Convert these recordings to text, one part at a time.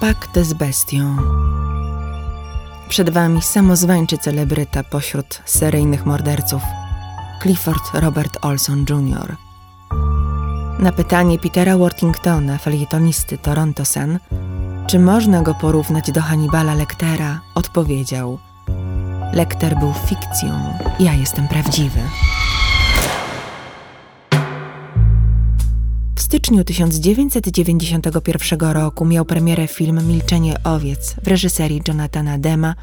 Pakt z bestią. Przed wami samozwańczy celebryta pośród seryjnych morderców Clifford Robert Olson Jr. Na pytanie Petera Worthingtona, felietonisty Toronto Sun, czy można go porównać do Hannibala Lectera, odpowiedział: Lecter był fikcją, ja jestem prawdziwy. Styczniu 1991 roku miał premierę film Milczenie owiec w reżyserii Jonathana Dema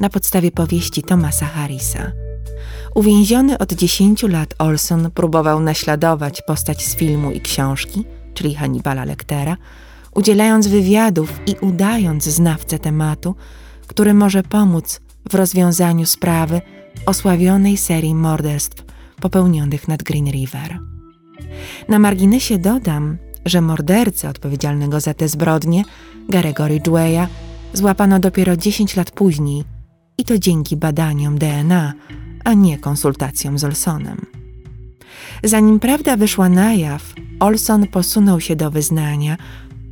na podstawie powieści Thomasa Harrisa. Uwięziony od 10 lat Olson próbował naśladować postać z filmu i książki, czyli Hannibala Lectera, udzielając wywiadów i udając znawcę tematu, który może pomóc w rozwiązaniu sprawy osławionej serii morderstw popełnionych nad Green River. Na marginesie dodam, że mordercę odpowiedzialnego za te zbrodnie, Garego Ridgwaya, złapano dopiero 10 lat później i to dzięki badaniom DNA, a nie konsultacjom z Olsonem. Zanim prawda wyszła na jaw, Olson posunął się do wyznania,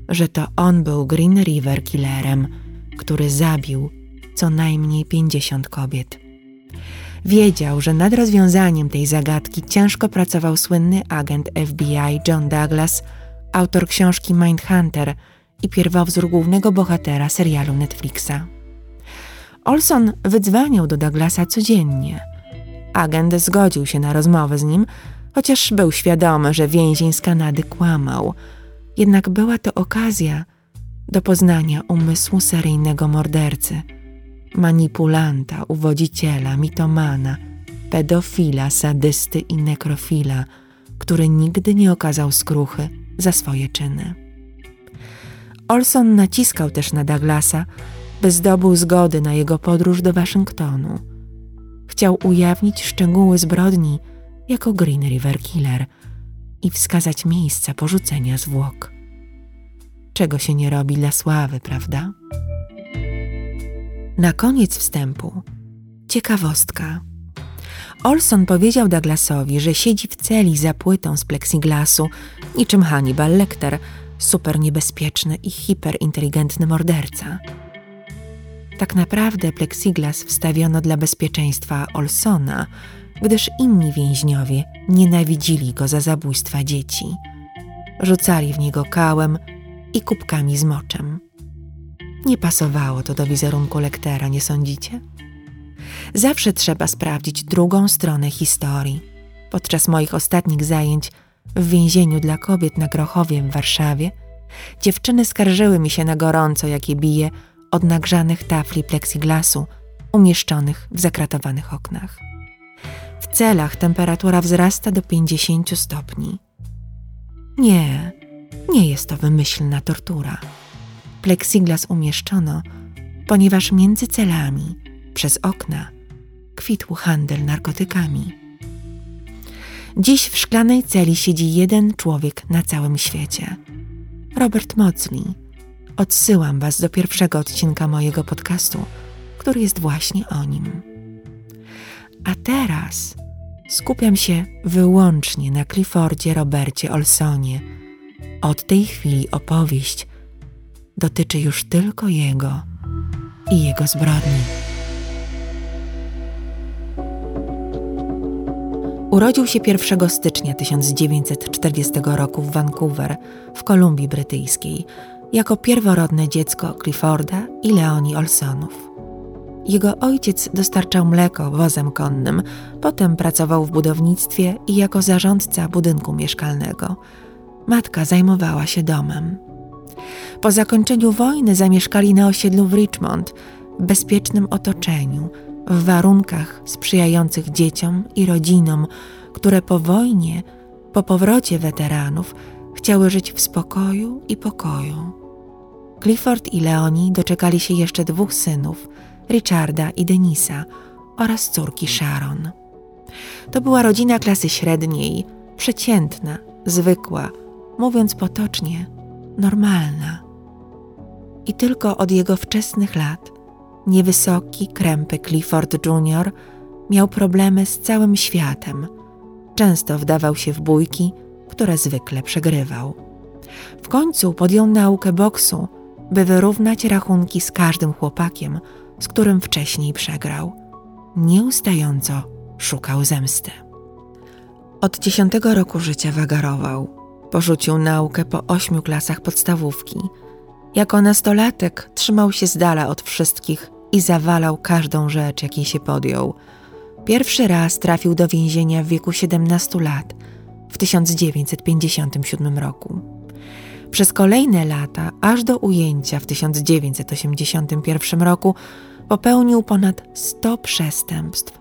że to on był Green River killerem, który zabił co najmniej 50 kobiet. Wiedział, że nad rozwiązaniem tej zagadki ciężko pracował słynny agent FBI John Douglas, autor książki Mindhunter i pierwowzór głównego bohatera serialu Netflixa. Olson wydzwaniał do Douglasa codziennie. Agent zgodził się na rozmowę z nim, chociaż był świadomy, że więzień z Kanady kłamał. Jednak była to okazja do poznania umysłu seryjnego mordercy – manipulanta, uwodziciela, mitomana, pedofila, sadysty i nekrofila, który nigdy nie okazał skruchy za swoje czyny. Olson naciskał też na Douglasa, by zdobył zgody na jego podróż do Waszyngtonu. Chciał ujawnić szczegóły zbrodni jako Green River Killer i wskazać miejsca porzucenia zwłok. Czego się nie robi dla sławy, prawda? Na koniec wstępu ciekawostka. Olson powiedział Douglasowi, że siedzi w celi za płytą z plexiglasu, niczym Hannibal Lecter, super niebezpieczny i hiperinteligentny morderca. Tak naprawdę plexiglas wstawiono dla bezpieczeństwa Olsona, gdyż inni więźniowie nienawidzili go za zabójstwa dzieci. Rzucali w niego kałem i kubkami z moczem. Nie pasowało to do wizerunku lektera, nie sądzicie? Zawsze trzeba sprawdzić drugą stronę historii. Podczas moich ostatnich zajęć w więzieniu dla kobiet na Grochowie w Warszawie dziewczyny skarżyły mi się na gorąco, jakie bije od nagrzanych tafli plexiglasu umieszczonych w zakratowanych oknach. W celach temperatura wzrasta do 50 stopni. Nie, nie jest to wymyślna tortura plexiglas umieszczono, ponieważ między celami, przez okna, kwitł handel narkotykami. Dziś w szklanej celi siedzi jeden człowiek na całym świecie. Robert Mocley. Odsyłam Was do pierwszego odcinka mojego podcastu, który jest właśnie o nim. A teraz skupiam się wyłącznie na Cliffordzie Robercie Olsonie. Od tej chwili opowieść dotyczy już tylko jego i jego zbrodni. Urodził się 1 stycznia 1940 roku w Vancouver, w Kolumbii Brytyjskiej, jako pierworodne dziecko Clifforda i Leoni Olsonów. Jego ojciec dostarczał mleko wozem konnym, potem pracował w budownictwie i jako zarządca budynku mieszkalnego. Matka zajmowała się domem. Po zakończeniu wojny zamieszkali na osiedlu w Richmond, w bezpiecznym otoczeniu, w warunkach sprzyjających dzieciom i rodzinom, które po wojnie, po powrocie weteranów, chciały żyć w spokoju i pokoju. Clifford i Leonie doczekali się jeszcze dwóch synów, Richarda i Denisa oraz córki Sharon. To była rodzina klasy średniej, przeciętna, zwykła, mówiąc potocznie, normalna. I tylko od jego wczesnych lat niewysoki, krępy Clifford Jr. miał problemy z całym światem. Często wdawał się w bójki, które zwykle przegrywał. W końcu podjął naukę boksu by wyrównać rachunki z każdym chłopakiem, z którym wcześniej przegrał. Nieustająco szukał zemsty. Od dziesiątego roku życia wagarował. Porzucił naukę po ośmiu klasach podstawówki. Jako nastolatek trzymał się z dala od wszystkich i zawalał każdą rzecz, jakiej się podjął. Pierwszy raz trafił do więzienia w wieku 17 lat w 1957 roku. Przez kolejne lata, aż do ujęcia w 1981 roku, popełnił ponad 100 przestępstw.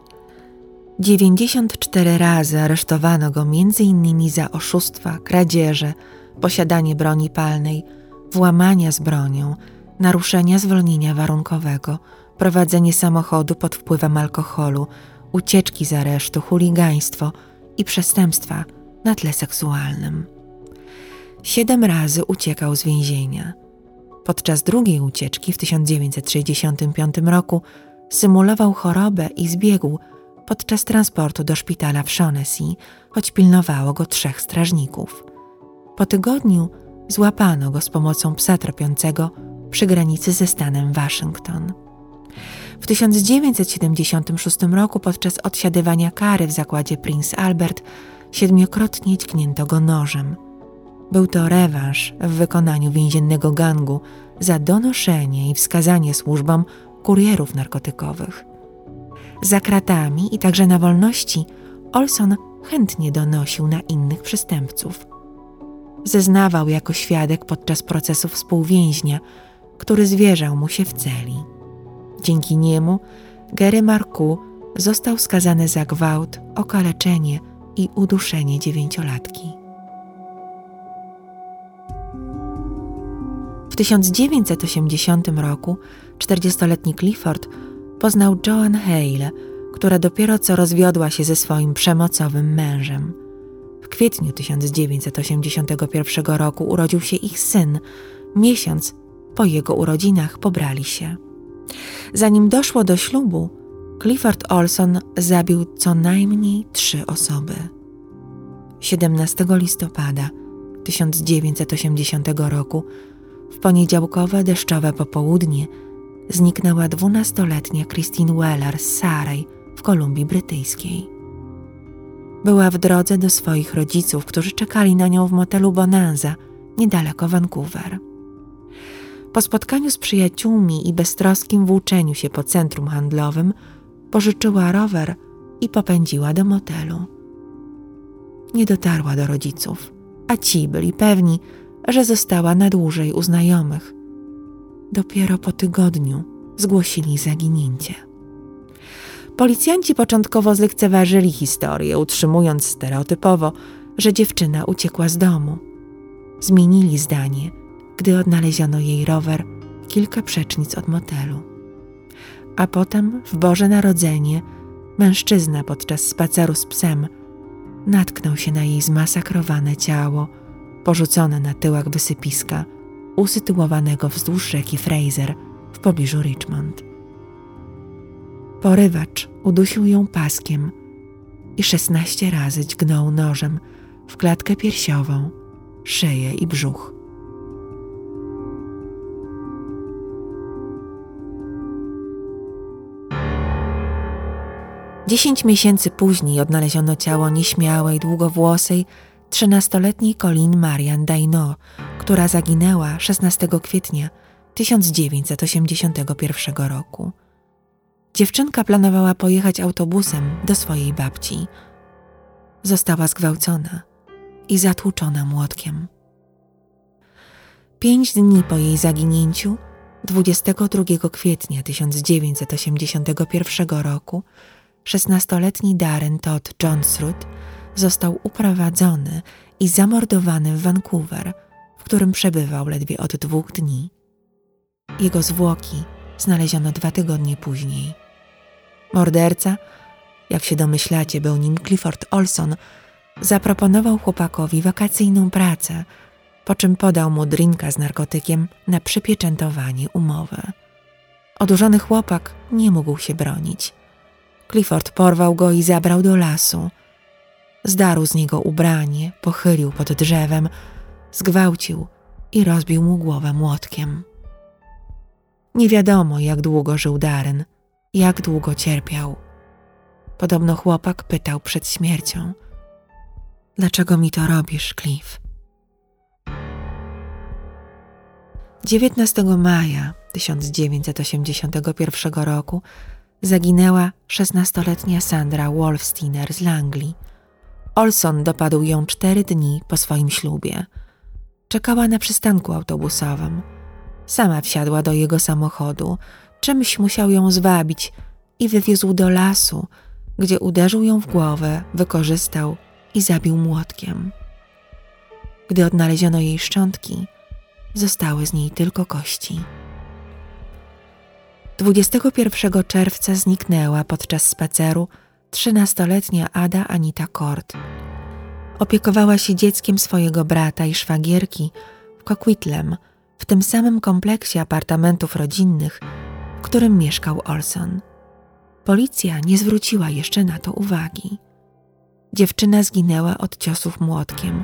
94 razy aresztowano go m.in. za oszustwa, kradzieże, posiadanie broni palnej, włamania z bronią, naruszenia zwolnienia warunkowego, prowadzenie samochodu pod wpływem alkoholu, ucieczki z aresztu, chuligaństwo i przestępstwa na tle seksualnym. Siedem razy uciekał z więzienia. Podczas drugiej ucieczki w 1965 roku symulował chorobę i zbiegł podczas transportu do szpitala w Shaughnessy, choć pilnowało go trzech strażników. Po tygodniu złapano go z pomocą psa tropiącego przy granicy ze stanem Waszyngton. W 1976 roku podczas odsiadywania kary w zakładzie Prince Albert siedmiokrotnie dźgnięto go nożem. Był to rewanż w wykonaniu więziennego gangu za donoszenie i wskazanie służbom kurierów narkotykowych. Za kratami i także na wolności Olson chętnie donosił na innych przestępców. Zeznawał jako świadek podczas procesu współwięźnia, który zwierzał mu się w celi. Dzięki niemu Gary Marku został skazany za gwałt, okaleczenie i uduszenie dziewięciolatki. W 1980 roku 40-letni Clifford poznał Joan Hale, która dopiero co rozwiodła się ze swoim przemocowym mężem. Kwietniu 1981 roku urodził się ich syn. Miesiąc po jego urodzinach pobrali się. Zanim doszło do ślubu, Clifford Olson zabił co najmniej trzy osoby. 17 listopada 1980 roku, w poniedziałkowe deszczowe popołudnie, zniknęła dwunastoletnia Christine Weller z Sarej w Kolumbii Brytyjskiej. Była w drodze do swoich rodziców, którzy czekali na nią w motelu Bonanza, niedaleko Vancouver. Po spotkaniu z przyjaciółmi i beztroskim włóczeniu się po centrum handlowym, pożyczyła rower i popędziła do motelu. Nie dotarła do rodziców, a ci byli pewni, że została na dłużej u znajomych. Dopiero po tygodniu zgłosili zaginięcie. Policjanci początkowo zlekceważyli historię, utrzymując stereotypowo, że dziewczyna uciekła z domu. Zmienili zdanie – gdy odnaleziono jej rower kilka przecznic od motelu. A potem w Boże Narodzenie mężczyzna podczas spaceru z psem natknął się na jej zmasakrowane ciało, porzucone na tyłach wysypiska, usytuowanego wzdłuż rzeki Fraser w pobliżu Richmond. Porywacz udusił ją paskiem i szesnaście razy dźgnął nożem w klatkę piersiową, szyję i brzuch. Dziesięć miesięcy później odnaleziono ciało nieśmiałej, długowłosej, trzynastoletniej Colin Marian Daino, która zaginęła 16 kwietnia 1981 roku. Dziewczynka planowała pojechać autobusem do swojej babci. Została zgwałcona i zatłuczona młotkiem. Pięć dni po jej zaginięciu, 22 kwietnia 1981 roku, Szesnastoletni Darren Todd Johnsrud został uprowadzony i zamordowany w Vancouver, w którym przebywał ledwie od dwóch dni. Jego zwłoki znaleziono dwa tygodnie później. Morderca, jak się domyślacie, był nim Clifford Olson, zaproponował chłopakowi wakacyjną pracę, po czym podał mu drinka z narkotykiem na przypieczętowanie umowy. Odurzony chłopak nie mógł się bronić – Clifford porwał go i zabrał do lasu. Zdarł z niego ubranie, pochylił pod drzewem, zgwałcił i rozbił mu głowę młotkiem. Nie wiadomo, jak długo żył Darren, jak długo cierpiał. Podobno chłopak pytał przed śmiercią: Dlaczego mi to robisz, Cliff? 19 maja 1981 roku zaginęła 16-letnia Sandra Wolfsteiner z Langley. Olson dopadł ją cztery dni po swoim ślubie. Czekała na przystanku autobusowym. Sama wsiadła do jego samochodu, czymś musiał ją zwabić i wywiózł do lasu, gdzie uderzył ją w głowę, wykorzystał i zabił młotkiem. Gdy odnaleziono jej szczątki, zostały z niej tylko kości. 21 czerwca zniknęła podczas spaceru trzynastoletnia Ada Anita Kort. Opiekowała się dzieckiem swojego brata i szwagierki w Coquitlam, w tym samym kompleksie apartamentów rodzinnych, którym mieszkał Olson. Policja nie zwróciła jeszcze na to uwagi. Dziewczyna zginęła od ciosów młotkiem.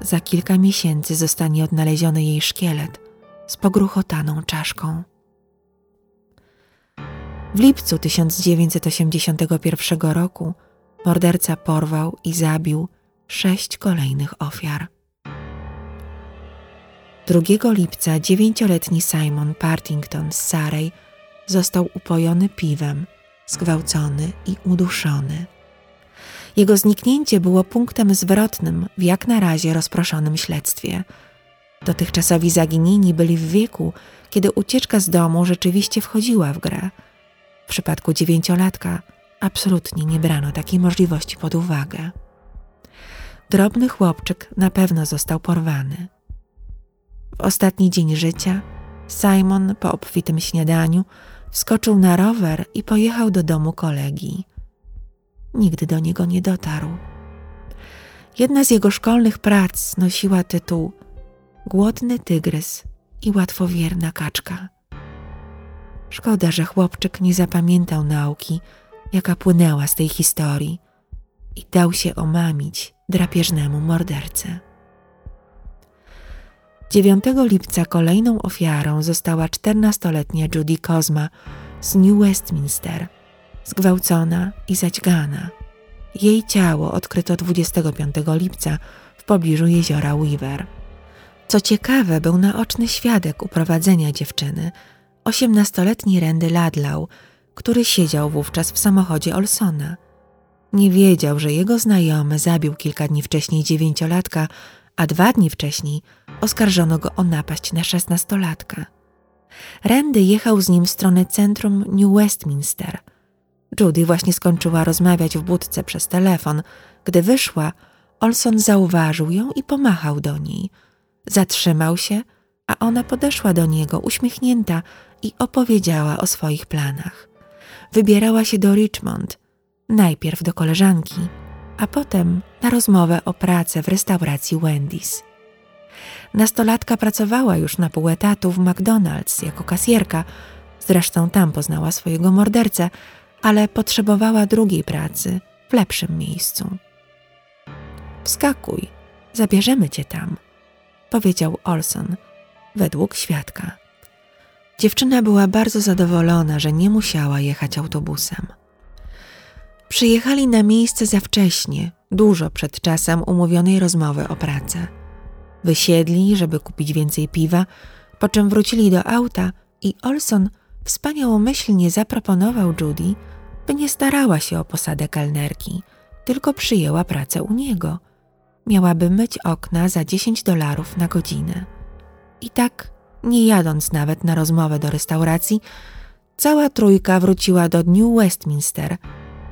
Za kilka miesięcy zostanie odnaleziony jej szkielet z pogruchotaną czaszką. W lipcu 1981 roku morderca porwał i zabił sześć kolejnych ofiar. 2 lipca dziewięcioletni Simon Partington z Sarej został upojony piwem, zgwałcony i uduszony. Jego zniknięcie było punktem zwrotnym w jak na razie rozproszonym śledztwie. Dotychczasowi zaginieni byli w wieku, kiedy ucieczka z domu rzeczywiście wchodziła w grę. W przypadku dziewięciolatka absolutnie nie brano takiej możliwości pod uwagę. Drobny chłopczyk na pewno został porwany. W ostatni dzień życia Simon po obfitym śniadaniu wskoczył na rower i pojechał do domu kolegi. Nigdy do niego nie dotarł. Jedna z jego szkolnych prac nosiła tytuł Głodny tygrys i łatwowierna kaczka. Szkoda, że chłopczyk nie zapamiętał nauki, jaka płynęła z tej historii i dał się omamić drapieżnemu mordercy. 9 lipca kolejną ofiarą została 14-letnia Judy Kozma z New Westminster, zgwałcona i zaćgana. Jej ciało odkryto 25 lipca w pobliżu jeziora Weaver. Co ciekawe, był naoczny świadek uprowadzenia dziewczyny, 18-letni Randy Ladlau, który siedział wówczas w samochodzie Olsona. Nie wiedział, że jego znajomy zabił kilka dni wcześniej dziewięciolatka, a dwa dni wcześniej oskarżono go o napaść na szesnastolatka. Randy jechał z nim w stronę centrum New Westminster. Judy właśnie skończyła rozmawiać w budce przez telefon. Gdy wyszła, Olson zauważył ją i pomachał do niej. Zatrzymał się, a ona podeszła do niego, uśmiechnięta, i opowiedziała o swoich planach. Wybierała się do Richmond, najpierw do koleżanki, a potem na rozmowę o pracę w restauracji Wendy's. Nastolatka pracowała już na pół etatu w McDonald's jako kasjerka, zresztą tam poznała swojego mordercę, ale potrzebowała drugiej pracy w lepszym miejscu. Wskakuj, zabierzemy cię tam, powiedział Olson, według świadka. Dziewczyna była bardzo zadowolona, że nie musiała jechać autobusem. Przyjechali na miejsce za wcześnie, dużo przed czasem umówionej rozmowy o pracę. Wysiedli, żeby kupić więcej piwa, po czym wrócili do auta i Olson wspaniałomyślnie zaproponował Judy, by nie starała się o posadę kelnerki, tylko przyjęła pracę u niego. Miałaby myć okna za 10 dolarów na godzinę. I tak, nie jadąc nawet na rozmowę do restauracji, cała trójka wróciła do New Westminster.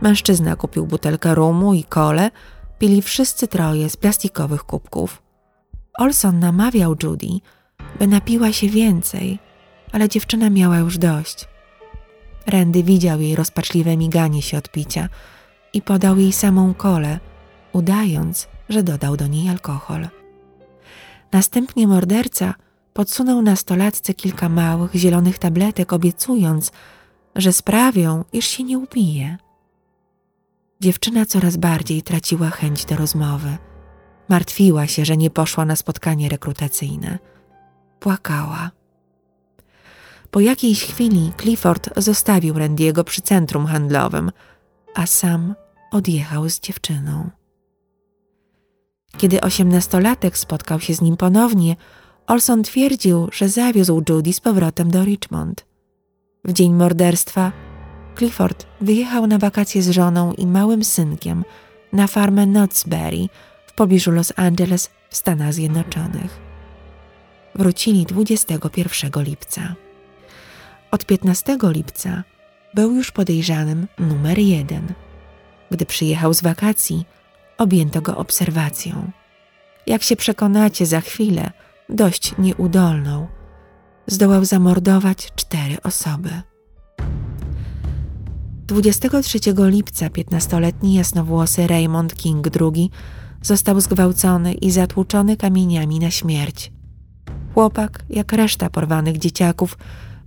Mężczyzna kupił butelkę rumu i kole, pili wszyscy troje z plastikowych kubków. Olson namawiał Judy, by napiła się więcej, ale dziewczyna miała już dość. Randy widział jej rozpaczliwe miganie się od picia i podał jej samą kolę, udając, że dodał do niej alkohol. Następnie morderca podsunął nastolatce kilka małych, zielonych tabletek, obiecując, że sprawią, iż się nie upije. Dziewczyna coraz bardziej traciła chęć do rozmowy. Martwiła się, że nie poszła na spotkanie rekrutacyjne. Płakała. Po jakiejś chwili Clifford zostawił Randiego przy centrum handlowym, a sam odjechał z dziewczyną. Kiedy osiemnastolatek spotkał się z nim ponownie, Olson twierdził, że zawiózł Judy z powrotem do Richmond. W dzień morderstwa Clifford wyjechał na wakacje z żoną i małym synkiem na farmę Knott's Berry w pobliżu Los Angeles w Stanach Zjednoczonych. Wrócili 21 lipca. Od 15 lipca był już podejrzanym numer jeden. Gdy przyjechał z wakacji, objęto go obserwacją. Jak się przekonacie za chwilę, dość nieudolną. Zdołał zamordować cztery osoby. 23 lipca 15-letni jasnowłosy Raymond King II został zgwałcony i zatłuczony kamieniami na śmierć. Chłopak, jak reszta porwanych dzieciaków,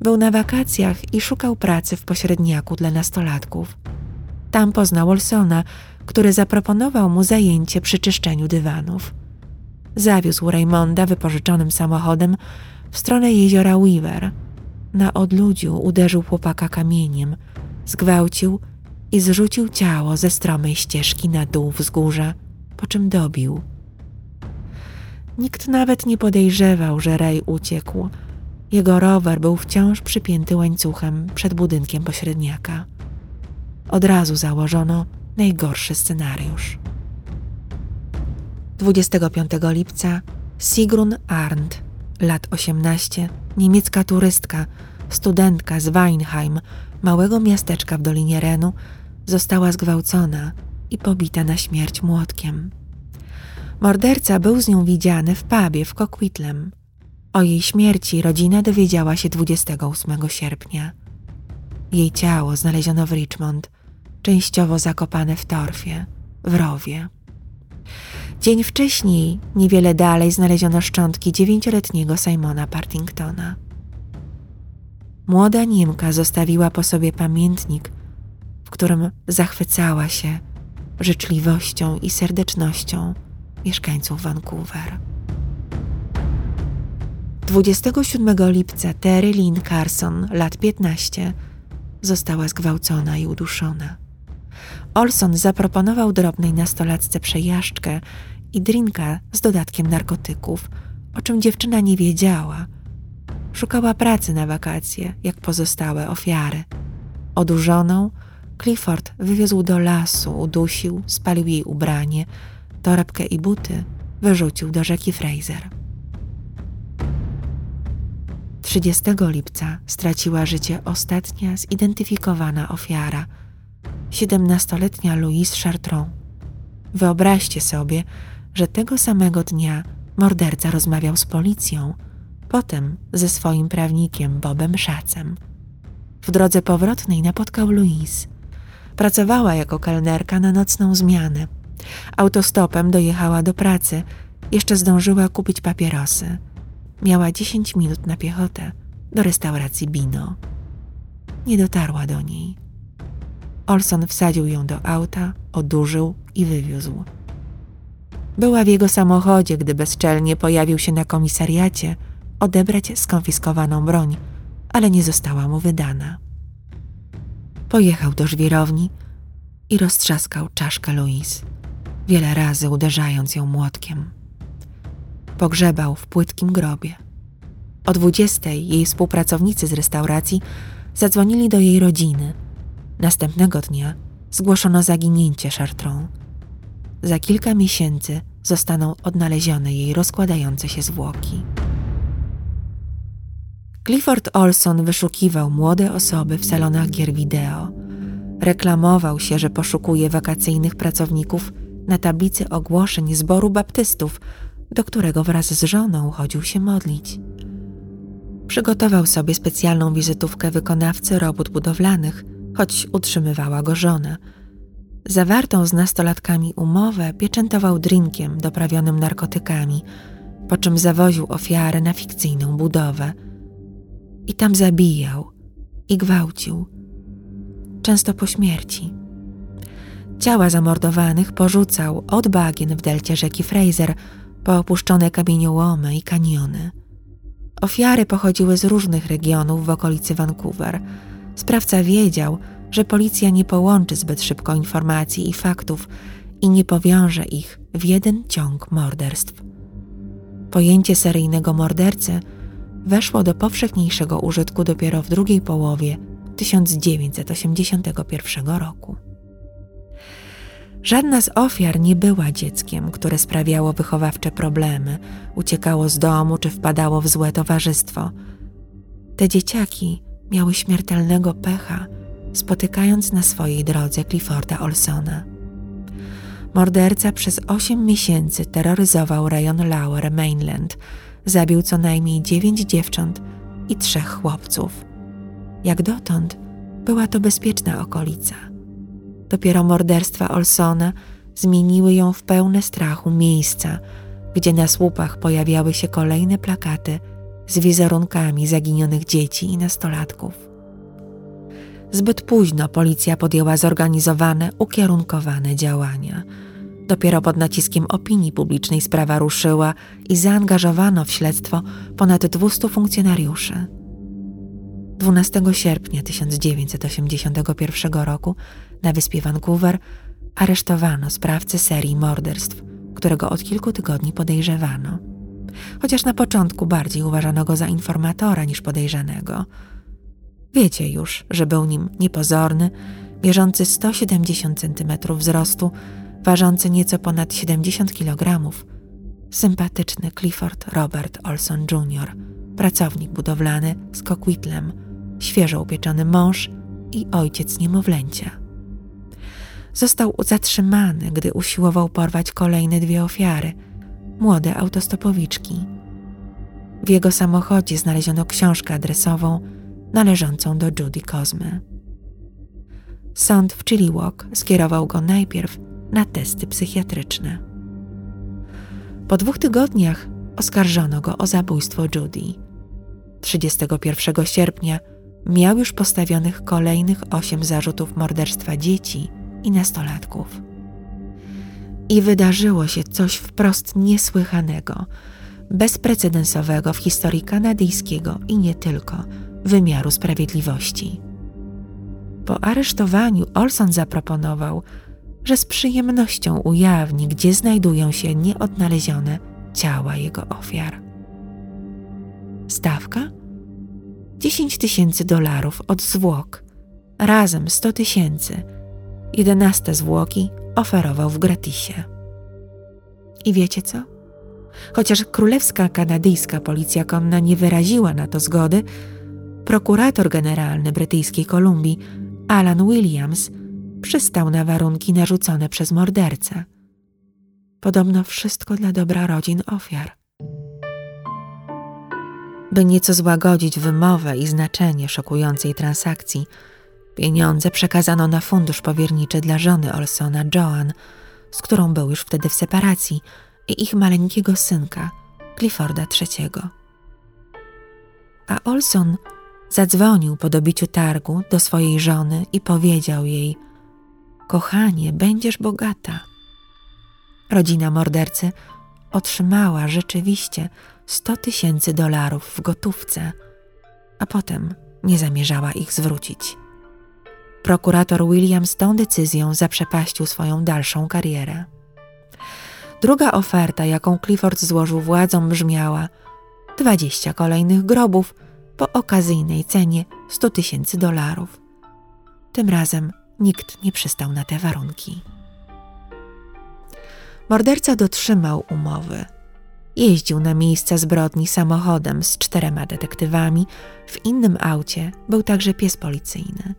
był na wakacjach i szukał pracy w pośredniaku dla nastolatków. Tam poznał Olsona, który zaproponował mu zajęcie przy czyszczeniu dywanów. Zawiózł Raymonda wypożyczonym samochodem w stronę jeziora Weaver. Na odludziu uderzył chłopaka kamieniem, zgwałcił i zrzucił ciało ze stromej ścieżki na dół wzgórza, po czym dobił. Nikt nawet nie podejrzewał, że Ray uciekł. Jego rower był wciąż przypięty łańcuchem przed budynkiem pośredniaka. Od razu założono najgorszy scenariusz. 25 lipca Sigrun Arndt, lat 18, niemiecka turystka, studentka z Weinheim, małego miasteczka w Dolinie Renu, została zgwałcona i pobita na śmierć młotkiem. Morderca był z nią widziany w pubie w Coquitlam. O jej śmierci rodzina dowiedziała się 28 sierpnia. Jej ciało znaleziono w Richmond, częściowo zakopane w torfie, w rowie. Dzień wcześniej, niewiele dalej, znaleziono szczątki dziewięcioletniego Simona Partingtona. Młoda Niemka zostawiła po sobie pamiętnik, w którym zachwycała się życzliwością i serdecznością mieszkańców Vancouver. 27 lipca Terry Lynn Carson, lat 15, została zgwałcona i uduszona. Olson zaproponował drobnej nastolatce przejażdżkę i drinka z dodatkiem narkotyków, o czym dziewczyna nie wiedziała. Szukała pracy na wakacje, jak pozostałe ofiary. Odurzoną Clifford wywiózł do lasu, udusił, spalił jej ubranie, torebkę i buty wyrzucił do rzeki Fraser. 30 lipca straciła życie ostatnia zidentyfikowana ofiara, siedemnastoletnia Louise Chartron. Wyobraźcie sobie, że tego samego dnia morderca rozmawiał z policją, potem ze swoim prawnikiem Bobem Szacem. W drodze powrotnej napotkał Louise. Pracowała jako kelnerka na nocną zmianę. Autostopem dojechała do pracy, jeszcze zdążyła kupić papierosy. Miała dziesięć minut na piechotę do restauracji Bino. Nie dotarła do niej. Olson wsadził ją do auta, odurzył i wywiózł. Była w jego samochodzie, gdy bezczelnie pojawił się na komisariacie odebrać skonfiskowaną broń, ale nie została mu wydana. Pojechał do żwirowni i roztrzaskał czaszkę Louise, wiele razy uderzając ją młotkiem. Pogrzebał w płytkim grobie. O dwudziestej jej współpracownicy z restauracji zadzwonili do jej rodziny. Następnego dnia zgłoszono zaginięcie Chartron. Za kilka miesięcy zostaną odnalezione jej rozkładające się zwłoki. Clifford Olson wyszukiwał młode osoby w salonach gier wideo. Reklamował się, że poszukuje wakacyjnych pracowników na tablicy ogłoszeń zboru baptystów, do którego wraz z żoną chodził się modlić. Przygotował sobie specjalną wizytówkę wykonawcy robót budowlanych, choć utrzymywała go żona. Zawartą z nastolatkami umowę pieczętował drinkiem doprawionym narkotykami, po czym zawoził ofiarę na fikcyjną budowę – i tam zabijał i gwałcił, często po śmierci. Ciała zamordowanych porzucał od bagien w delcie rzeki Fraser po opuszczone kamieniołomy i kaniony. Ofiary pochodziły z różnych regionów w okolicy Vancouver. Sprawca wiedział, że policja nie połączy zbyt szybko informacji i faktów i nie powiąże ich w jeden ciąg morderstw. Pojęcie seryjnego mordercy weszło do powszechniejszego użytku dopiero w drugiej połowie 1981 roku. Żadna z ofiar nie była dzieckiem, które sprawiało wychowawcze problemy, uciekało z domu czy wpadało w złe towarzystwo. Te dzieciaki miały śmiertelnego pecha, spotykając na swojej drodze Clifforda Olsona. Morderca przez osiem miesięcy terroryzował rejon Lower Mainland, zabił co najmniej dziewięć dziewcząt i trzech chłopców. Jak dotąd była to bezpieczna okolica – Dopiero morderstwa Olsona zmieniły ją w pełne strachu miejsca, gdzie na słupach pojawiały się kolejne plakaty z wizerunkami zaginionych dzieci i nastolatków. Zbyt późno policja podjęła zorganizowane, ukierunkowane działania. Dopiero pod naciskiem opinii publicznej sprawa ruszyła i zaangażowano w śledztwo ponad 200 funkcjonariuszy. 12 sierpnia 1981 roku na wyspie Vancouver aresztowano sprawcę serii morderstw, którego od kilku tygodni podejrzewano. Chociaż na początku bardziej uważano go za informatora niż podejrzanego. Wiecie już, że był nim niepozorny, mierzący 170 cm wzrostu, ważący nieco ponad 70 kg, sympatyczny Clifford Robert Olson Jr., pracownik budowlany z Coquitlam, świeżo upieczony mąż i ojciec niemowlęcia został zatrzymany, gdy usiłował porwać kolejne dwie ofiary młode autostopowiczki. W jego samochodzie znaleziono książkę adresową należącą do Judy Kozmy. Sąd w Chilliwack skierował go najpierw na testy psychiatryczne. Po dwóch tygodniach oskarżono go o zabójstwo Judy. 31 sierpnia miał już postawionych kolejnych osiem zarzutów morderstwa dzieci i nastolatków. I wydarzyło się coś wprost niesłychanego, bezprecedensowego w historii kanadyjskiego i nie tylko wymiaru sprawiedliwości. Po aresztowaniu Olson zaproponował, że z przyjemnością ujawni, gdzie znajdują się nieodnalezione ciała jego ofiar. Stawka? 10 tysięcy dolarów od zwłok, razem 100 tysięcy jedenaste zwłoki oferował w gratisie. I wiecie co? Chociaż królewska kanadyjska policja konna nie wyraziła na to zgody, prokurator generalny brytyjskiej Kolumbii Alan Williams przystał na warunki narzucone przez mordercę. Podobno wszystko dla dobra rodzin ofiar. By nieco złagodzić wymowę i znaczenie szokującej transakcji, Pieniądze przekazano na fundusz powierniczy dla żony Olsona, Joan, z którą był już wtedy w separacji, i ich maleńkiego synka, Clifforda III. A Olson zadzwonił po dobiciu targu do swojej żony i powiedział jej: Kochanie, będziesz bogata. Rodzina mordercy otrzymała rzeczywiście 100 tysięcy dolarów w gotówce, a potem nie zamierzała ich zwrócić. Prokurator Williams tą decyzją zaprzepaścił swoją dalszą karierę. Druga oferta, jaką Clifford złożył władzom, brzmiała: 20 kolejnych grobów po okazyjnej cenie 100 tysięcy dolarów. Tym razem nikt nie przystał na te warunki. Morderca dotrzymał umowy. Jeździł na miejsca zbrodni samochodem z czterema detektywami, w innym aucie był także pies policyjny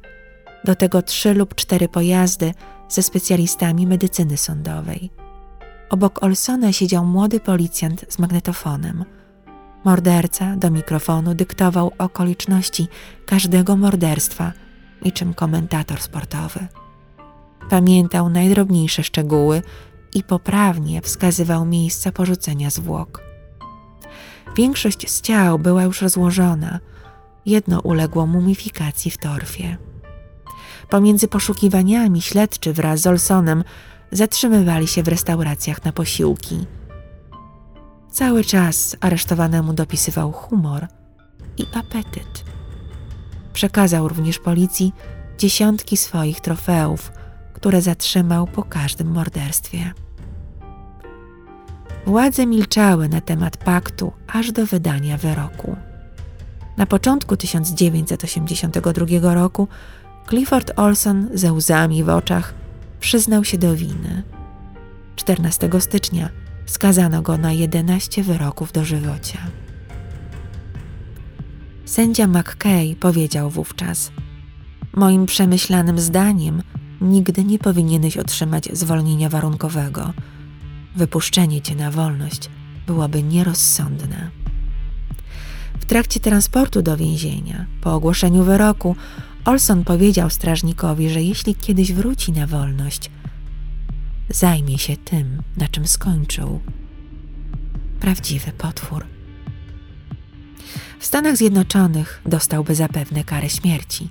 do tego trzy lub cztery pojazdy ze specjalistami medycyny sądowej. Obok Olsona siedział młody policjant z magnetofonem. Morderca do mikrofonu dyktował okoliczności każdego morderstwa, niczym komentator sportowy. Pamiętał najdrobniejsze szczegóły i poprawnie wskazywał miejsca porzucenia zwłok. Większość z ciał była już rozłożona, jedno uległo mumifikacji w torfie. Pomiędzy poszukiwaniami śledczy wraz z Olsonem zatrzymywali się w restauracjach na posiłki. Cały czas aresztowanemu dopisywał humor i apetyt. Przekazał również policji dziesiątki swoich trofeów, które zatrzymał po każdym morderstwie. Władze milczały na temat paktu aż do wydania wyroku. Na początku 1982 roku Clifford Olson ze łzami w oczach przyznał się do winy. 14 stycznia skazano go na 11 wyroków dożywocia. Sędzia McKay powiedział wówczas: Moim przemyślanym zdaniem, nigdy nie powinieneś otrzymać zwolnienia warunkowego. Wypuszczenie cię na wolność byłoby nierozsądne. W trakcie transportu do więzienia, po ogłoszeniu wyroku, Olson powiedział strażnikowi, że jeśli kiedyś wróci na wolność, zajmie się tym, na czym skończył. Prawdziwy potwór. W Stanach Zjednoczonych dostałby zapewne karę śmierci.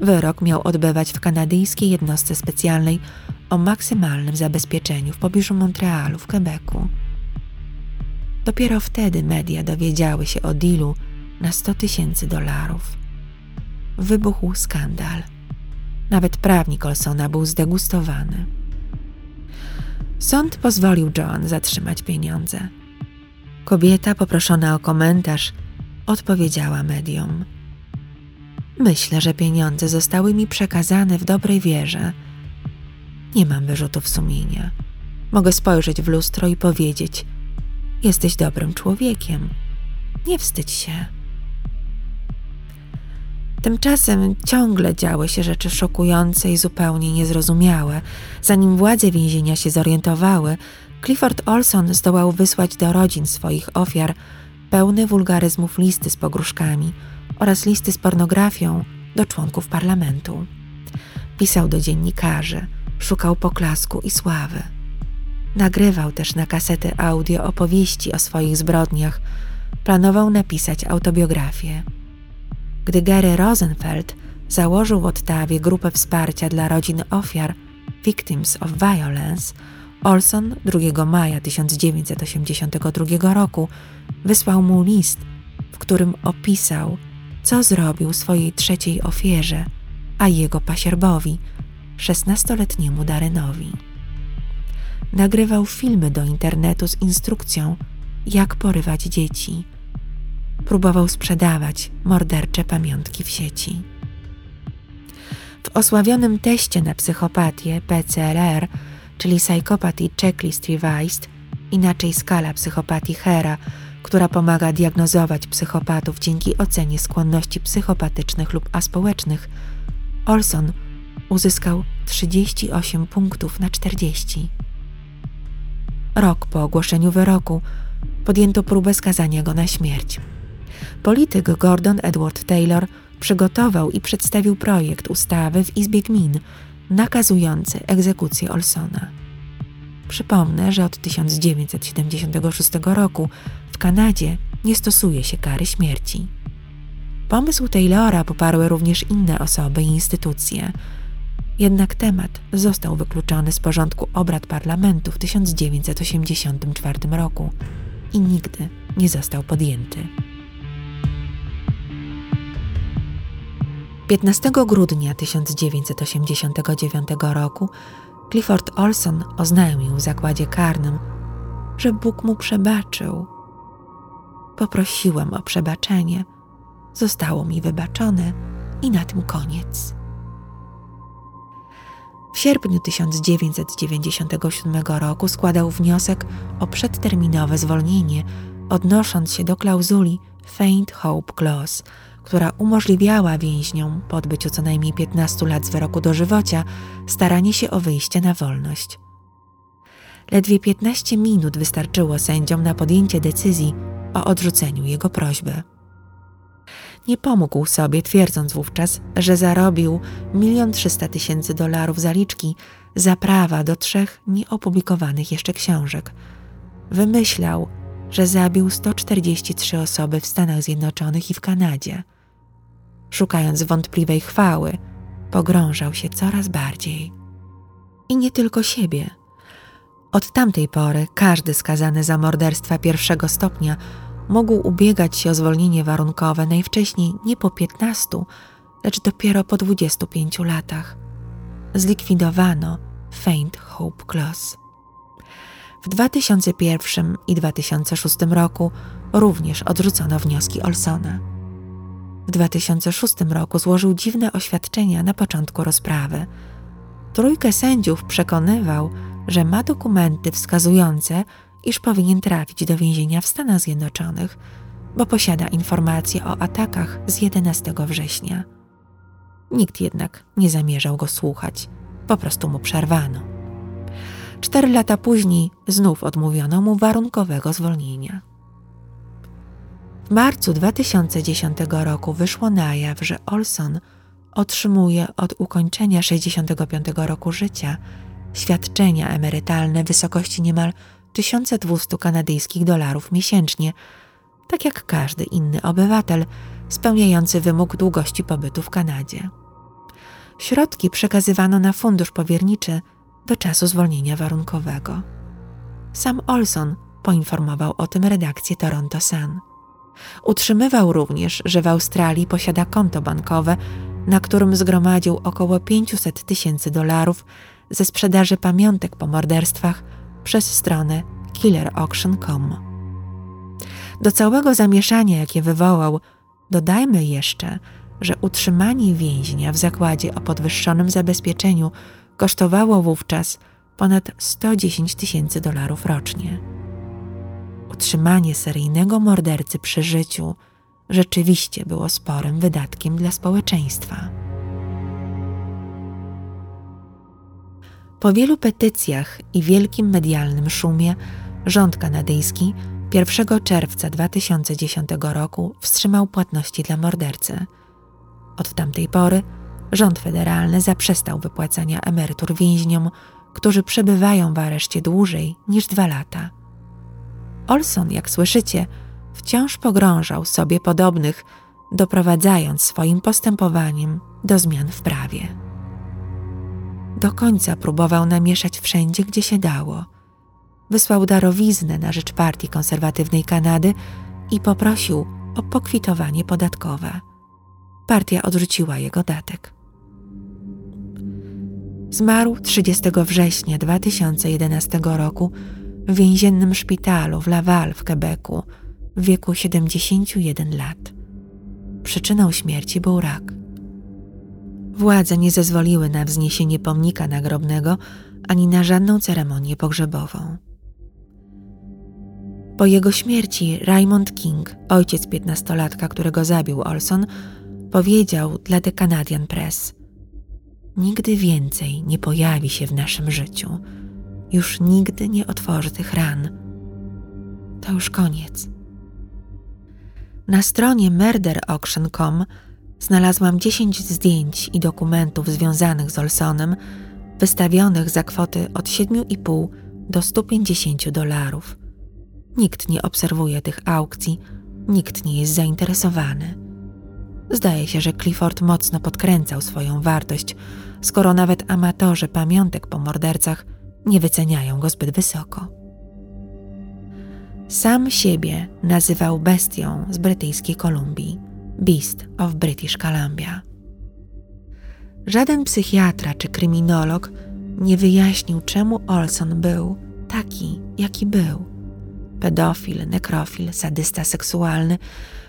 Wyrok miał odbywać w kanadyjskiej jednostce specjalnej o maksymalnym zabezpieczeniu w pobliżu Montrealu w Quebecu. Dopiero wtedy media dowiedziały się o dealu na 100 tysięcy dolarów. Wybuchł skandal. Nawet prawnik Olsona był zdegustowany. Sąd pozwolił Joan zatrzymać pieniądze. Kobieta, poproszona o komentarz, odpowiedziała mediom. Myślę, że pieniądze zostały mi przekazane w dobrej wierze. Nie mam wyrzutów sumienia. Mogę spojrzeć w lustro i powiedzieć: Jesteś dobrym człowiekiem. Nie wstydź się. Tymczasem ciągle działy się rzeczy szokujące i zupełnie niezrozumiałe. Zanim władze więzienia się zorientowały, Clifford Olson zdołał wysłać do rodzin swoich ofiar pełne wulgaryzmów listy z pogróżkami oraz listy z pornografią do członków parlamentu. Pisał do dziennikarzy, szukał poklasku i sławy. Nagrywał też na kasety audio opowieści o swoich zbrodniach, planował napisać autobiografię. Gdy Gary Rosenfeld założył w Ottawie grupę wsparcia dla rodzin ofiar Victims of Violence, Olson 2 maja 1982 roku wysłał mu list, w którym opisał, co zrobił swojej trzeciej ofierze, a jego pasierbowi, 16-letniemu Darynowi. Nagrywał filmy do internetu z instrukcją, jak porywać dzieci. Próbował sprzedawać mordercze pamiątki w sieci. W osławionym teście na psychopatię PCRR czyli Psychopathy Checklist Revised, inaczej skala psychopatii Hera, która pomaga diagnozować psychopatów dzięki ocenie skłonności psychopatycznych lub aspołecznych, Olson uzyskał 38 punktów na 40. Rok po ogłoszeniu wyroku podjęto próbę skazania go na śmierć. Polityk Gordon Edward Taylor przygotował i przedstawił projekt ustawy w Izbie Gmin, nakazujący egzekucję Olsona. Przypomnę, że od 1976 roku w Kanadzie nie stosuje się kary śmierci. Pomysł Taylora poparły również inne osoby i instytucje. Jednak temat został wykluczony z porządku obrad parlamentu w 1984 roku i nigdy nie został podjęty. 15 grudnia 1989 roku Clifford Olson oznajmił w zakładzie karnym, że Bóg mu przebaczył. Poprosiłem o przebaczenie, zostało mi wybaczone i na tym koniec. W sierpniu 1997 roku składał wniosek o przedterminowe zwolnienie, odnosząc się do klauzuli Faint Hope Clause – która umożliwiała więźniom po odbyciu co najmniej 15 lat z wyroku dożywocia staranie się o wyjście na wolność. Ledwie 15 minut wystarczyło sędziom na podjęcie decyzji o odrzuceniu jego prośby. Nie pomógł sobie, twierdząc wówczas, że zarobił 1 300 tysięcy dolarów zaliczki za prawa do trzech nieopublikowanych jeszcze książek. Wymyślał, że zabił 143 osoby w Stanach Zjednoczonych i w Kanadzie szukając wątpliwej chwały, pogrążał się coraz bardziej. I nie tylko siebie. Od tamtej pory każdy skazany za morderstwa pierwszego stopnia mógł ubiegać się o zwolnienie warunkowe najwcześniej nie po 15, lecz dopiero po 25 latach. Zlikwidowano Faint Hope Clause. W 2001 i 2006 roku również odrzucono wnioski Olsona. W 2006 roku złożył dziwne oświadczenia na początku rozprawy. Trójkę sędziów przekonywał, że ma dokumenty wskazujące, iż powinien trafić do więzienia w Stanach Zjednoczonych, bo posiada informacje o atakach z 11 września. Nikt jednak nie zamierzał go słuchać, po prostu mu przerwano. Cztery lata później znów odmówiono mu warunkowego zwolnienia. W marcu 2010 roku wyszło na jaw, że Olson otrzymuje od ukończenia 65 roku życia świadczenia emerytalne w wysokości niemal 1200 kanadyjskich dolarów miesięcznie, tak jak każdy inny obywatel spełniający wymóg długości pobytu w Kanadzie. Środki przekazywano na fundusz powierniczy do czasu zwolnienia warunkowego. Sam Olson poinformował o tym redakcję Toronto Sun. Utrzymywał również, że w Australii posiada konto bankowe, na którym zgromadził około 500 tysięcy dolarów ze sprzedaży pamiątek po morderstwach przez stronę killerauction.com. Do całego zamieszania, jakie wywołał, dodajmy jeszcze, że utrzymanie więźnia w zakładzie o podwyższonym zabezpieczeniu kosztowało wówczas ponad 110 tysięcy dolarów rocznie. Utrzymanie seryjnego mordercy przy życiu rzeczywiście było sporym wydatkiem dla społeczeństwa. Po wielu petycjach i wielkim medialnym szumie rząd kanadyjski 1 czerwca 2010 roku wstrzymał płatności dla mordercy. Od tamtej pory rząd federalny zaprzestał wypłacania emerytur więźniom, którzy przebywają w areszcie dłużej niż dwa lata. Olson, jak słyszycie, wciąż pogrążał sobie podobnych, doprowadzając swoim postępowaniem do zmian w prawie. Do końca próbował namieszać wszędzie, gdzie się dało. Wysłał darowiznę na rzecz Partii Konserwatywnej Kanady i poprosił o pokwitowanie podatkowe. Partia odrzuciła jego datek. Zmarł 30 września 2011 roku w więziennym szpitalu w Laval w Quebecu w wieku 71 lat. Przyczyną śmierci był rak. Władze nie zezwoliły na wzniesienie pomnika nagrobnego ani na żadną ceremonię pogrzebową. Po jego śmierci Raymond King, ojciec piętnastolatka, którego zabił Olson, powiedział dla The Canadian Press: Nigdy więcej nie pojawi się w naszym życiu. Już nigdy nie otworzy tych ran. To już koniec. Na stronie murderauction.com znalazłam 10 zdjęć i dokumentów związanych z Olsonem, wystawionych za kwoty od 7,5 do 150 dolarów. Nikt nie obserwuje tych aukcji, nikt nie jest zainteresowany. Zdaje się, że Clifford mocno podkręcał swoją wartość, skoro nawet amatorzy pamiątek po mordercach nie wyceniają go zbyt wysoko. Sam siebie nazywał bestią z brytyjskiej Kolumbii, Beast of British Columbia. Żaden psychiatra czy kryminolog nie wyjaśnił, czemu Olson był taki, jaki był. Pedofil, nekrofil, sadysta seksualny,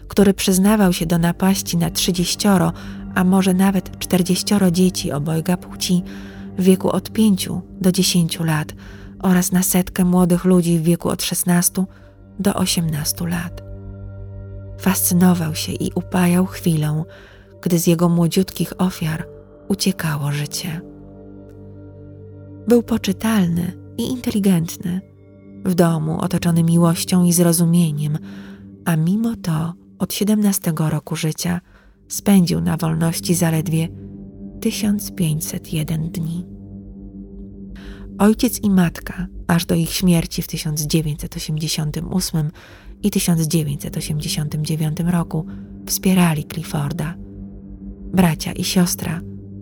który przyznawał się do napaści na trzydzieścioro, a może nawet czterdzieścioro dzieci obojga płci w wieku od pięciu do dziesięciu lat oraz na setkę młodych ludzi w wieku od szesnastu do osiemnastu lat. Fascynował się i upajał chwilą, gdy z jego młodziutkich ofiar uciekało życie. Był poczytalny i inteligentny, w domu otoczony miłością i zrozumieniem, a mimo to od 17 roku życia spędził na wolności zaledwie 1501 dni. Ojciec i matka, aż do ich śmierci w 1988 i 1989 roku, wspierali Clifforda. Bracia i siostra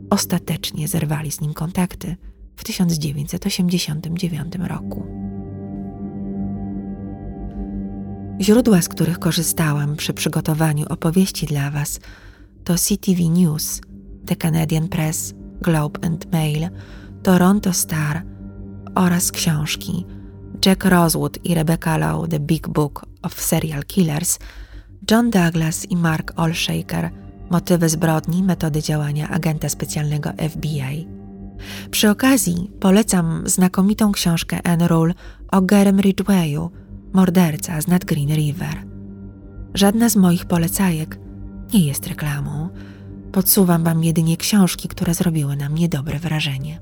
ostatecznie zerwali z nim kontakty w 1989 roku. Źródła, z których korzystałam przy przygotowaniu opowieści dla Was, to CTV News, The Canadian Press, Globe and Mail, Toronto Star oraz książki Jack Rosewood i Rebecca Lowe The Big Book of Serial Killers, John Douglas i Mark Olshaker Motywy zbrodni, metody działania agenta specjalnego FBI. Przy okazji polecam znakomitą książkę Anne Rule o Garem Ridgewayu, morderca z Nad Green River. Żadna z moich polecajek nie jest reklamą. Podsuwam wam jedynie książki, które zrobiły na mnie dobre wrażenie.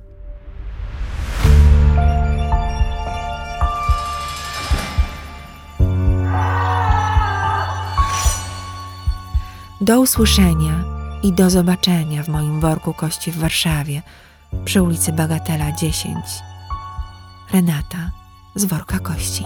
Do usłyszenia i do zobaczenia w moim worku kości w Warszawie przy ulicy Bagatela 10. Renata z worka kości.